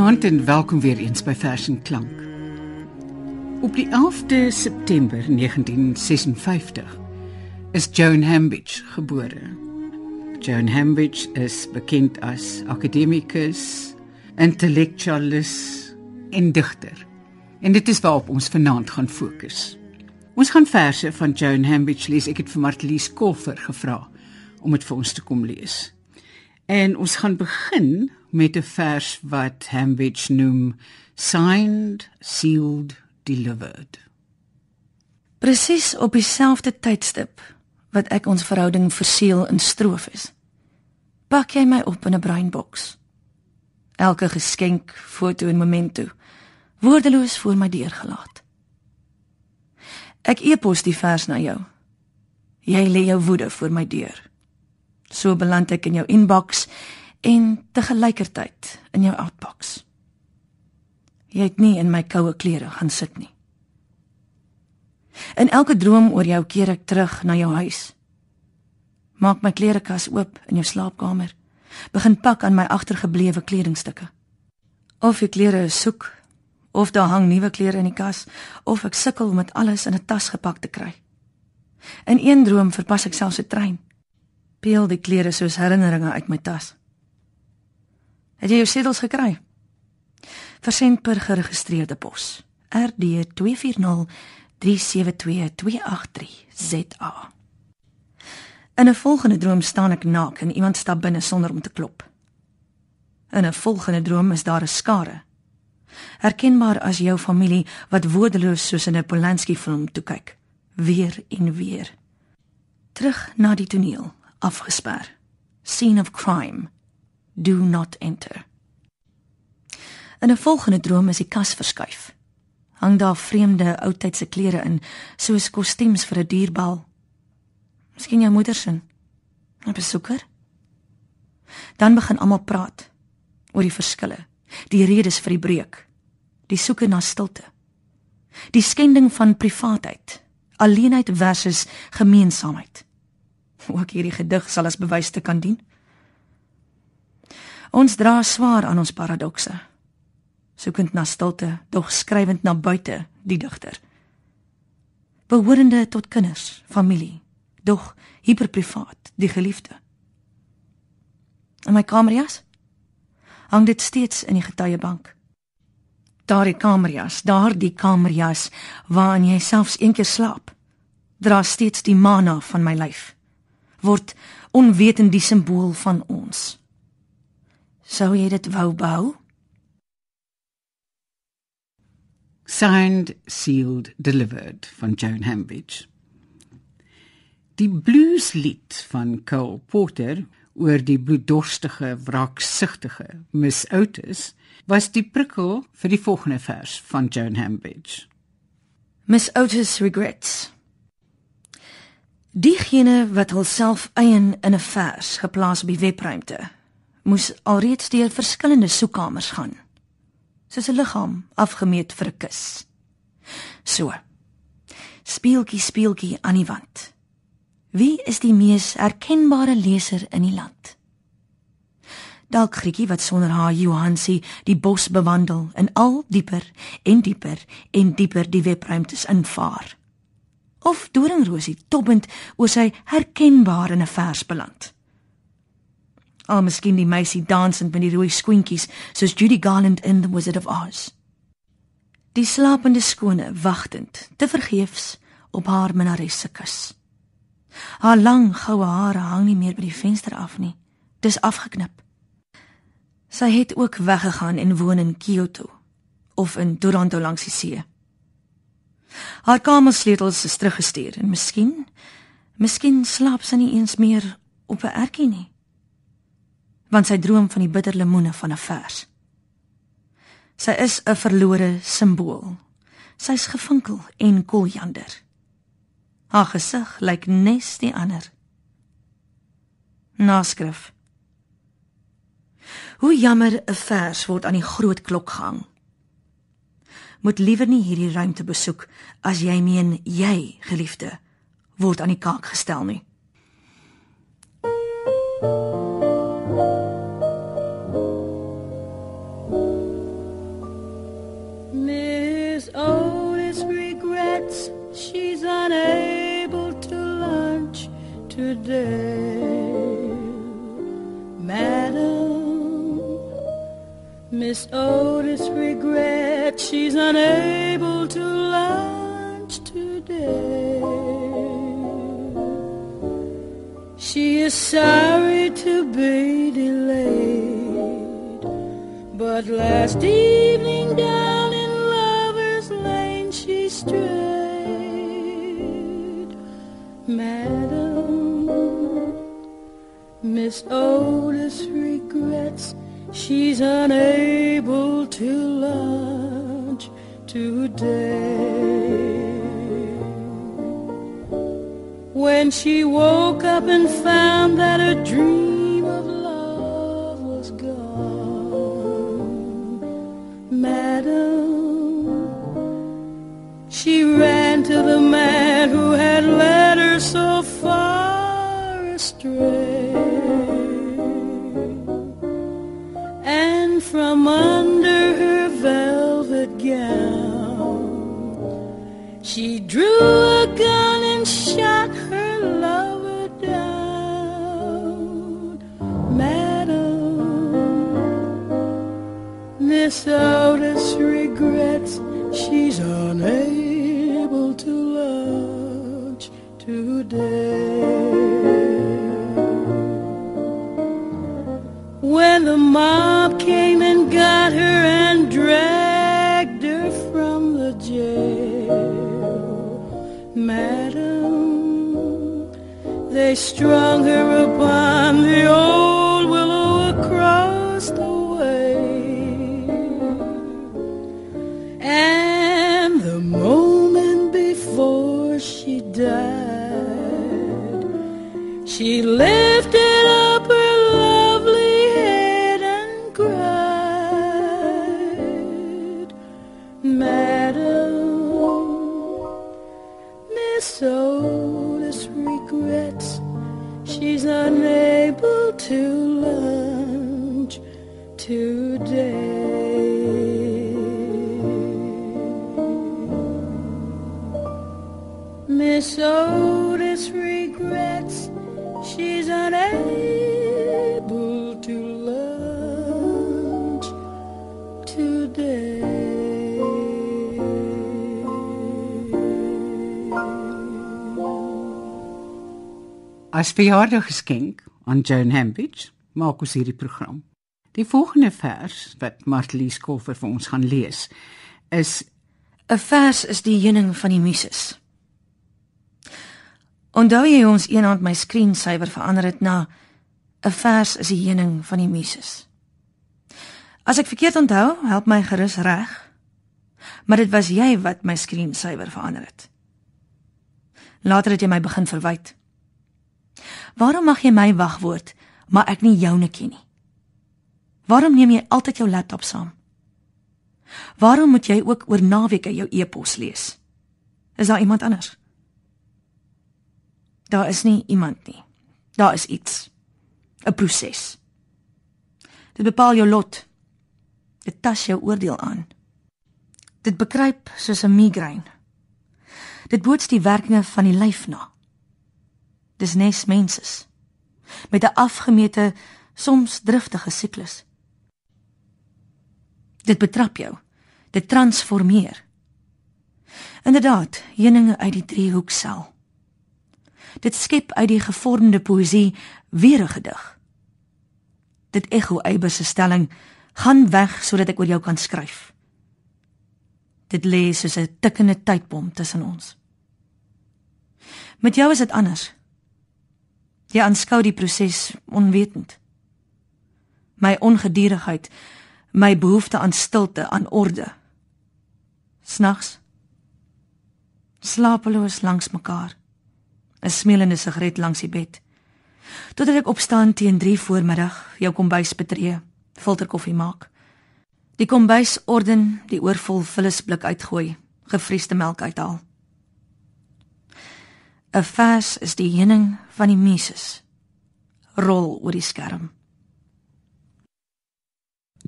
Goeienaand en welkom weer eens by Vers en Klank. Op die 11de September 1956 is Joan Hambidge gebore. Joan Hambidge is bekend as akademikus, intellektualis en digter. En dit is waarop ons vanaand gaan fokus. Ons gaan verse van Joan Hambidge lees. Ek het vir Martlies Kolfer gevra om dit vir ons te kom lees. En ons gaan begin met 'n vers wat Hambidge noem signed, sealed, delivered. Presies op dieselfde tydstip wat ek ons verhouding verseël in strofes. Pak jy my op in 'n breinboks. Elke geskenk, foto en memento woordeloos voor my deur gelaat. Ek e-pos die vers na jou. Jy lê jou woede voor my deur. So beland ek in jou inbox en te gelykertyd in jou outbox. Jy het nie in my koue klere gaan sit nie. In elke droom oor jou keer ek terug na jou huis. Maak my klerekas oop in jou slaapkamer. Begin pak aan my agtergeblewe kledingstukke. Of ek klere soek, of daar hang nuwe klere in die kas, of ek sukkel om dit alles in 'n tas gepak te kry. In een droom verpas ek selfs 'n trein peel die klere soos herinneringe uit my tas. Het jy jou sedels gekry? Versend per geregistreerde pos. RD 240 372 ZA. In 'n volgende droom staan ek naak en iemand stap binne sonder om te klop. In 'n volgende droom is daar 'n skare. Herkenbaar as jou familie wat woordeloos soos in 'n Polanski film toe kyk, weer en weer. Terug na die toneel afgesper. Scene of crime. Do not enter. In 'n volgende droom is die kas verskuif. Hang daar vreemde oudtydse klere in, soos kostuums vir 'n dierbal. Miskien jou moeder se. 'n Besoeker. Dan begin almal praat oor die verskille, die redes vir die breuk, die soeke na stilte. Die skending van privaatheid, alleenheid versus gemeenskapheid ook hierdie gedig sal as bewys te kan dien. Ons dra swaar aan ons paradokse. Soekend na stilte, dog skrywend na buite, die digter. Behorende tot kinders, familie, dog hiperprivaat, die geliefde. In my kamerjas hang dit steeds in die getuiebank. Daardie kamerjas, daardie kamerjas waarin jy selfs eendag slaap, dra steeds die mana van my lyf word onwetend die simbool van ons. Sou jy dit wou bou? Signed, sealed, delivered van Joan Hambidge. Die blueslied van Cole Porter oor die bloeddorstige, wraaksugtige Miss Otis was die prikkel vir die volgende vers van Joan Hambidge. Miss Otis regrets Diegene wat hulself eien in 'n vers geplaas op die webruimte, moes alreeds deur verskillende soekkamers gaan, soos 'n liggaam afgemeet vir 'n kus. So. Speeltjie speeltjie aan die wand. Wie is die mees erkenbare leser in die land? Dalk Grietjie wat sonder haar Johansie die bos bewandel en al dieper en dieper en dieper die webruimtes invaar of doringrosie tobbend oor sy herkenbaar in 'n vers beland. Al miskien die meisie dansend met die rooi skoentjies soos Judy Garland in The Wizard of Oz. Die slapende skone wagtend te vergeefs op haar minnares se kus. Haar lang goue hare hang nie meer by die venster af nie. Dis afgeknip. Sy het ook weggegaan en woon in Kyoto of in Toronto langs die see. Haar kamersleutels is teruggestuur en miskien miskien slaap sy nie eens meer op 'n ertjie nie. Want sy droom van die bitter lemoene van 'n vers. Sy is 'n verlore simbool. Sy's gevinkel en koljander. Haar gesig lyk nes die ander. Naskrif. Hoe jammer 'n vers word aan die groot klok gehang moet liewer nie hierdie ruimte besoek as jy meen jy, geliefde, word aan die kaak gestel nie. Miss Otis regrets she's unable to lunch today. Madam She is sorry to be delayed, but last evening down in Lover's Lane she strayed. Madam, Miss Otis regrets she's unable to lunch today. When she woke up and found that her dream From under her velvet gown, she drew a gun and shot her lover down. Madam, Miss Otis regrets she's unable to lunch today. When the mob stronger As verjaardaggeskenk aan Joan Hambidge maak ons hierdie program. Die volgende vers wat Martie Skoffer vir ons gaan lees is 'n vers is die heuning van die muses. Onthou jy ons eendag my skreensyfer verander het na 'n vers is die heuning van die muses. As ek verkeerd onthou, help my gerus reg. Maar dit was jy wat my skreensyfer verander het. Later het jy my begin verwyd. Waarom mag jy my wagwoord, maar ek nie joune ken nie? Waarom neem jy altyd jou laptop saam? Waarom moet jy ook oor naweke jou e-pos lees? Is daar iemand anders? Daar is nie iemand nie. Daar is iets. 'n Proses. Dit bepaal jou lot. Dit tas jou oordeel aan. Dit bekruip soos 'n migraine. Dit boots die werkinge van die lyf na. Dis nes menses met 'n afgemete, soms driftige siklus. Dit betrap jou. Dit transformeer. Inderdaad, heuninge uit die driehoeksel. Dit skep uit die gevormde poësie weer 'n gedig. Dit ekho Eybers se stelling: "Gaan weg sodat ek oor jou kan skryf." Dit lê soos 'n tikkende tydbom tussen ons. Met jou is dit anders. Jy aanskou die proses onwetend. My ongedurigheid, my behoefte aan stilte, aan orde. Snags slapeloos langs mekaar. 'n Smelende sigaret langs die bed. Totdat ek opstaan teen 3 voormiddag, jou kombuis betree, filterkoffie maak. Die kombuis orden, die oorvol vullisblik uitgooi, gefriesde melk uithaal. 'n Vers is die heuning van die muses. Rol oor die skerm.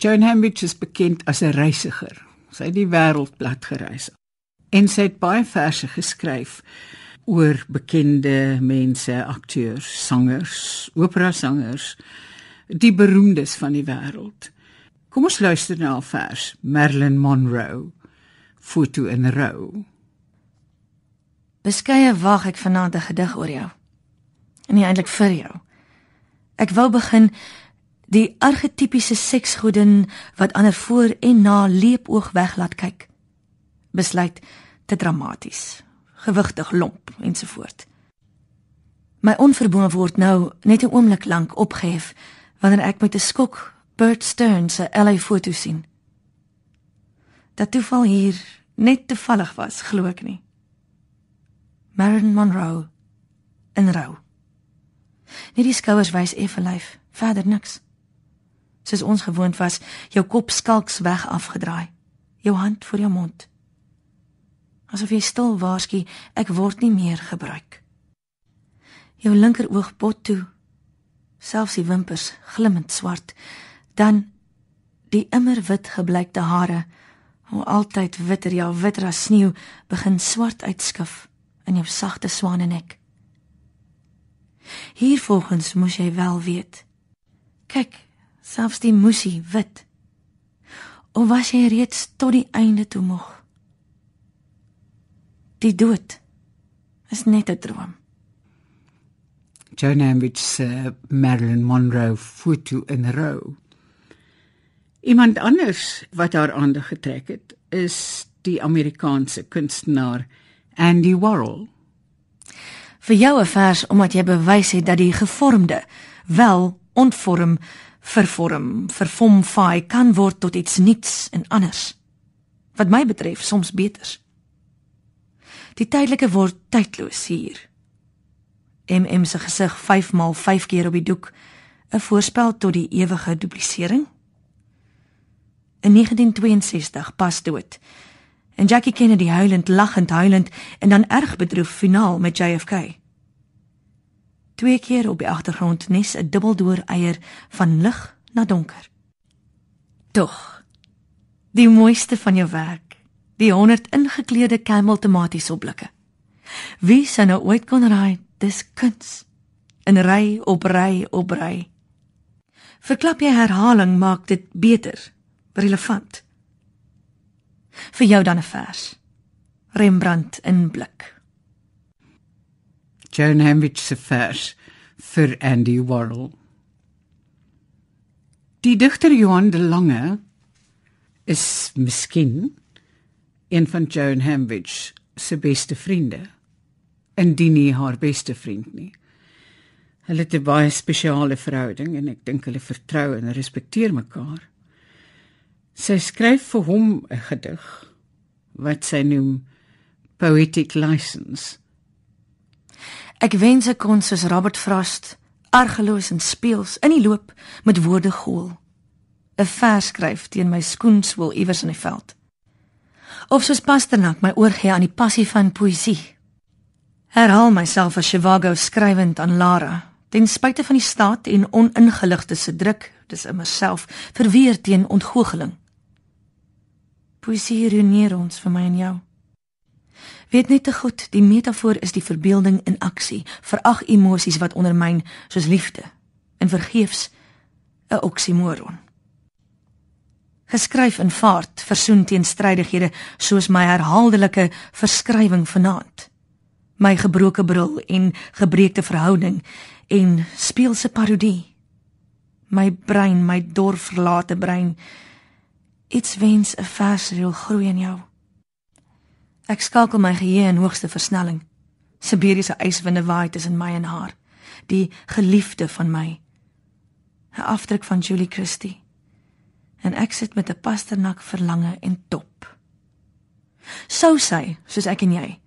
Joan Hambidge is bekend as 'n reisiger. Sy het die wêreld plat gereis. En sy het baie verse geskryf oor bekende mense, akteurs, sangers, opera sangers, die beroemdes van die wêreld. Kom ons luister na 'n vers, Marilyn Monroe, foto in rou. Beskeie wag ek vanaand 'n gedig oor jou. En nie eintlik vir jou. Ek wou begin die argetipiese seksgodin wat ander voor en na leepoog weg laat kyk. Besluit te dramaties, gewigtig lomp ensovoort. My onverboon word nou net 'n oomblik lank opgehef wanneer ek met 'n skok Bert Stearns se LA foto sien. Dat toeval hier net toevallig was, glo ek nie. Marilyn Monroe in rou. Net die skouers wys effe lyf, verder niks. Soos ons gewoond was, jou kop skalks weg afgedraai, jou hand voor jou mond. Asof jy stil waarsku, ek word nie meer gebruik. Jou linker oog bot toe, selfs die wimpers glimmend swart, dan die immer wit gebleikte hare, hoe altyd witter ja witter as sneeu, begin swart uitskif in jou sagte swanenek. Hier volgens moes jy wel weet. Kyk, selfs die musie wit. Of was jy reeds tot die einde toe moeg? Die dood is net 'n droom. Joan Ambidge se Marilyn Monroe foto in rou. Iemand anders wat haar aandag getrek het, is die Amerikaanse kunstenaar Andy Warhol. Vir jou 'n vers omdat jy bewys het dat die gevormde wel ontvorm, vervorm, verfomfai kan word tot iets nuuts en anders. Wat my betref soms beters. Die tydelike word tydloos hier. MM se gesig 5 maal 5 keer op die doek, 'n voorspel tot die ewige duplisering. In 1962 pas dood en Jackie Kennedy huilend lagend huilend en dan erg bedroef finaal met JFK. Twee keer op die agtergrond nes 'n dubbeldoor eier van lig na donker. Tog die mooiste van jou werk, die 100 ingekleurde camel tomaties opblikke. Wie sou nou ooit kon raai dis kuns? 'n Ry op ry op ry. Verklap jy herhaling maak dit beter, relevant vir jou dan 'n vers. Rembrandt in blik. Joan Hambidge se vers vir Andy Warhol. Die digter Johan de Lange is miskien een van Joan Hambidge se beste vriende. Indien nie haar beste vriend nie. Hulle het 'n baie spesiale verhouding en ek dink hulle vertrou en respekteer mekaar. Sy skryf vir hom 'n gedig wat sy noem Poetic License. Ek wens ek kon soos Robert Frost argeloos en speels in die loop met woorde gool. 'n Vers skryf teen my skoenswil iewers in die veld. Of soos Pasternak my oorgee aan die passie van poësie. Herhaal myself as Chivago skrywend aan Lara, ten spyte van die staat en oningeligte se druk, dis immer self verweer teen ontgoocheling. Poesie reneer ons vir my en jou. Weet net te goed, die metafoor is die verbeelding in aksie, verag emosies wat ondermyn soos liefde en vergeefs 'n oksimoron. Geskryf in vaart, versoen teen strydighede soos my herhaaldelike verskrywing vanaand. My gebroke bril en gebreekte verhouding en speelse parodie. My brein, my dorverlate brein Iets wens 'n versreel groei in jou. Ek skakel my geheue in hoogste versnelling. Siberiese yswinde waai tussen my en haar, die geliefde van my. 'n Afdruk van Julie Christie. En ek sit met 'n pasternak verlange en top. Sou sy, soos ek en jy,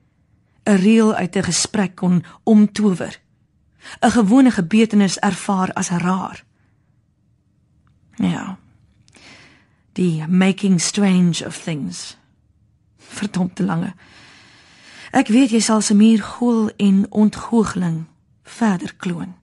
'n reël uit 'n gesprek kon omtower. 'n Gewone gebeurtenis ervaar as raar. Ja Die making strange of things. Verdomde lange. Ek weet jy sal se muur gool en ontgoogeling verder kloon.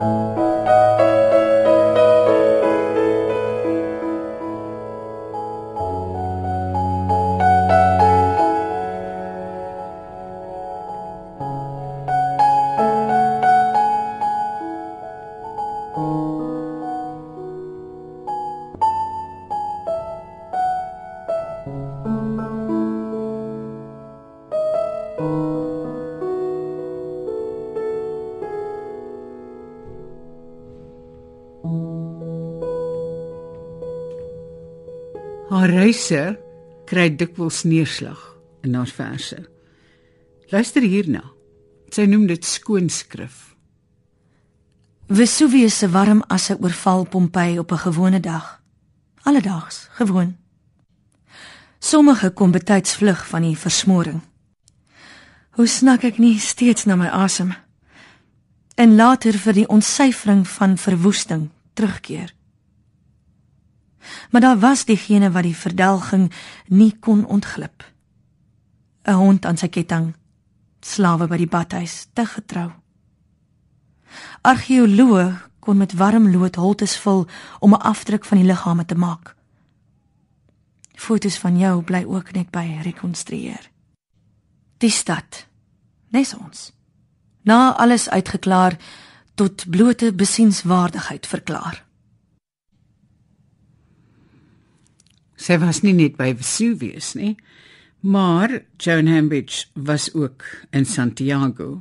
Haar reise kry dikwels neerslag in haar verse. Luister hierna. Sy noem dit skoonskrif. Vesuvius se warm asse oorval Pompeii op 'n gewone dag. Alledaags, gewoon. Sommige kom betyds vlug van die versmoring. Hoe snak ek nie steeds na my asem. En later vir die ontsyfering van verwoesting terugkeer. Maar daar was diegene wat die verdelging nie kon ontglip. 'n Hond aan sy ketting, slawe by die badhuis, te getrou. Argeoloë kon met warm lood holtes vul om 'n afdruk van die liggame te maak. Fotos van jou bly ook net by rekonstrueer. Die stad, nes ons. Na alles uitgeklaar tot blote besienswaardigheid verklaar. Sy was nie net by Vesuvius nie, maar Joan Hambidge was ook in Santiago.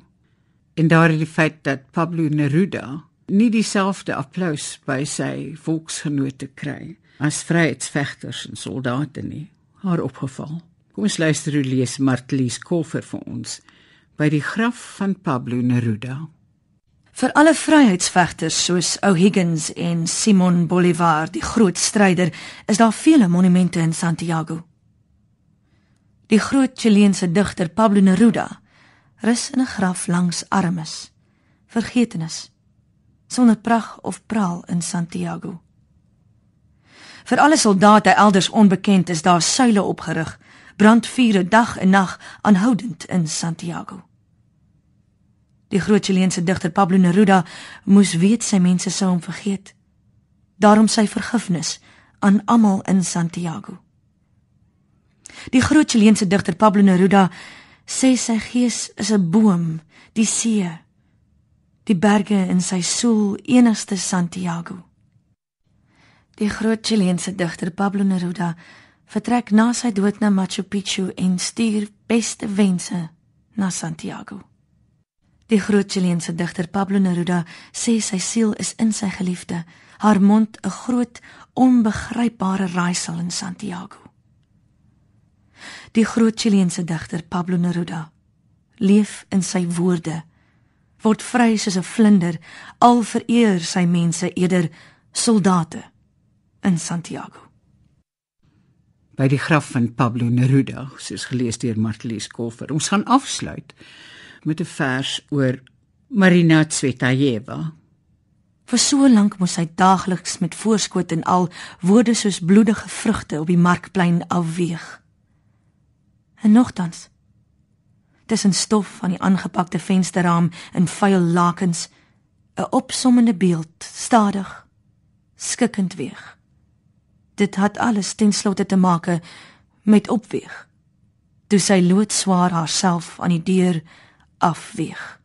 En daar die feit dat Pablo Neruda nie dieselfde applous by sy volksgenote kry as vryheidsvegters en soldate nie, haar opgeval. Kom ons luister hoe lees Martlies Kolfer vir ons by die graf van Pablo Neruda. Vir alle vryheidsvegters soos O'Higgins en Simon Bolivar, die groot stryder, is daar vele monumente in Santiago. Die groot Chileense digter Pablo Neruda rus in 'n graf langs armes, vergetenis, sonder pragt of praal in Santiago. Vir alle soldate elders onbekend is daar suile opgerig, brandvure dag en nag aanhoudend in Santiago. Die groot Chileense digter Pablo Neruda moes weet sy mense sou hom vergeet. Daarom sy vergifnis aan almal in Santiago. Die groot Chileense digter Pablo Neruda sê sy gees is 'n boom, die see, die berge in sy soul enigste Santiago. Die groot Chileense digter Pablo Neruda vertrek na sy dood na Machu Picchu en stuur beste wense na Santiago. Die groot Chileense digter Pablo Neruda sê sy siel is in sy geliefde, haar mond 'n groot onbegrypbare raaisel in Santiago. Die groot Chileense digter Pablo Neruda leef in sy woorde, word vry soos 'n vlinder, al vereer sy mense eerder soldate in Santiago. by die graf van Pablo Neruda, soos gelees deur Martelies Kolfer. Ons gaan afsluit met 'n vers oor Marina Tsvetajeva. Vir so lank moes hy daagliks met voorskot en al woorde soos bloedige vrugte op die markplein afweeg. En nogtans tussen stof van die aangepakte vensterraam en vuil lakens 'n opsommende beeld stadig skikkend weeg dit het alles ten slotte te maak met opweeg toe sy loodswaar haarself aan die deur afweeg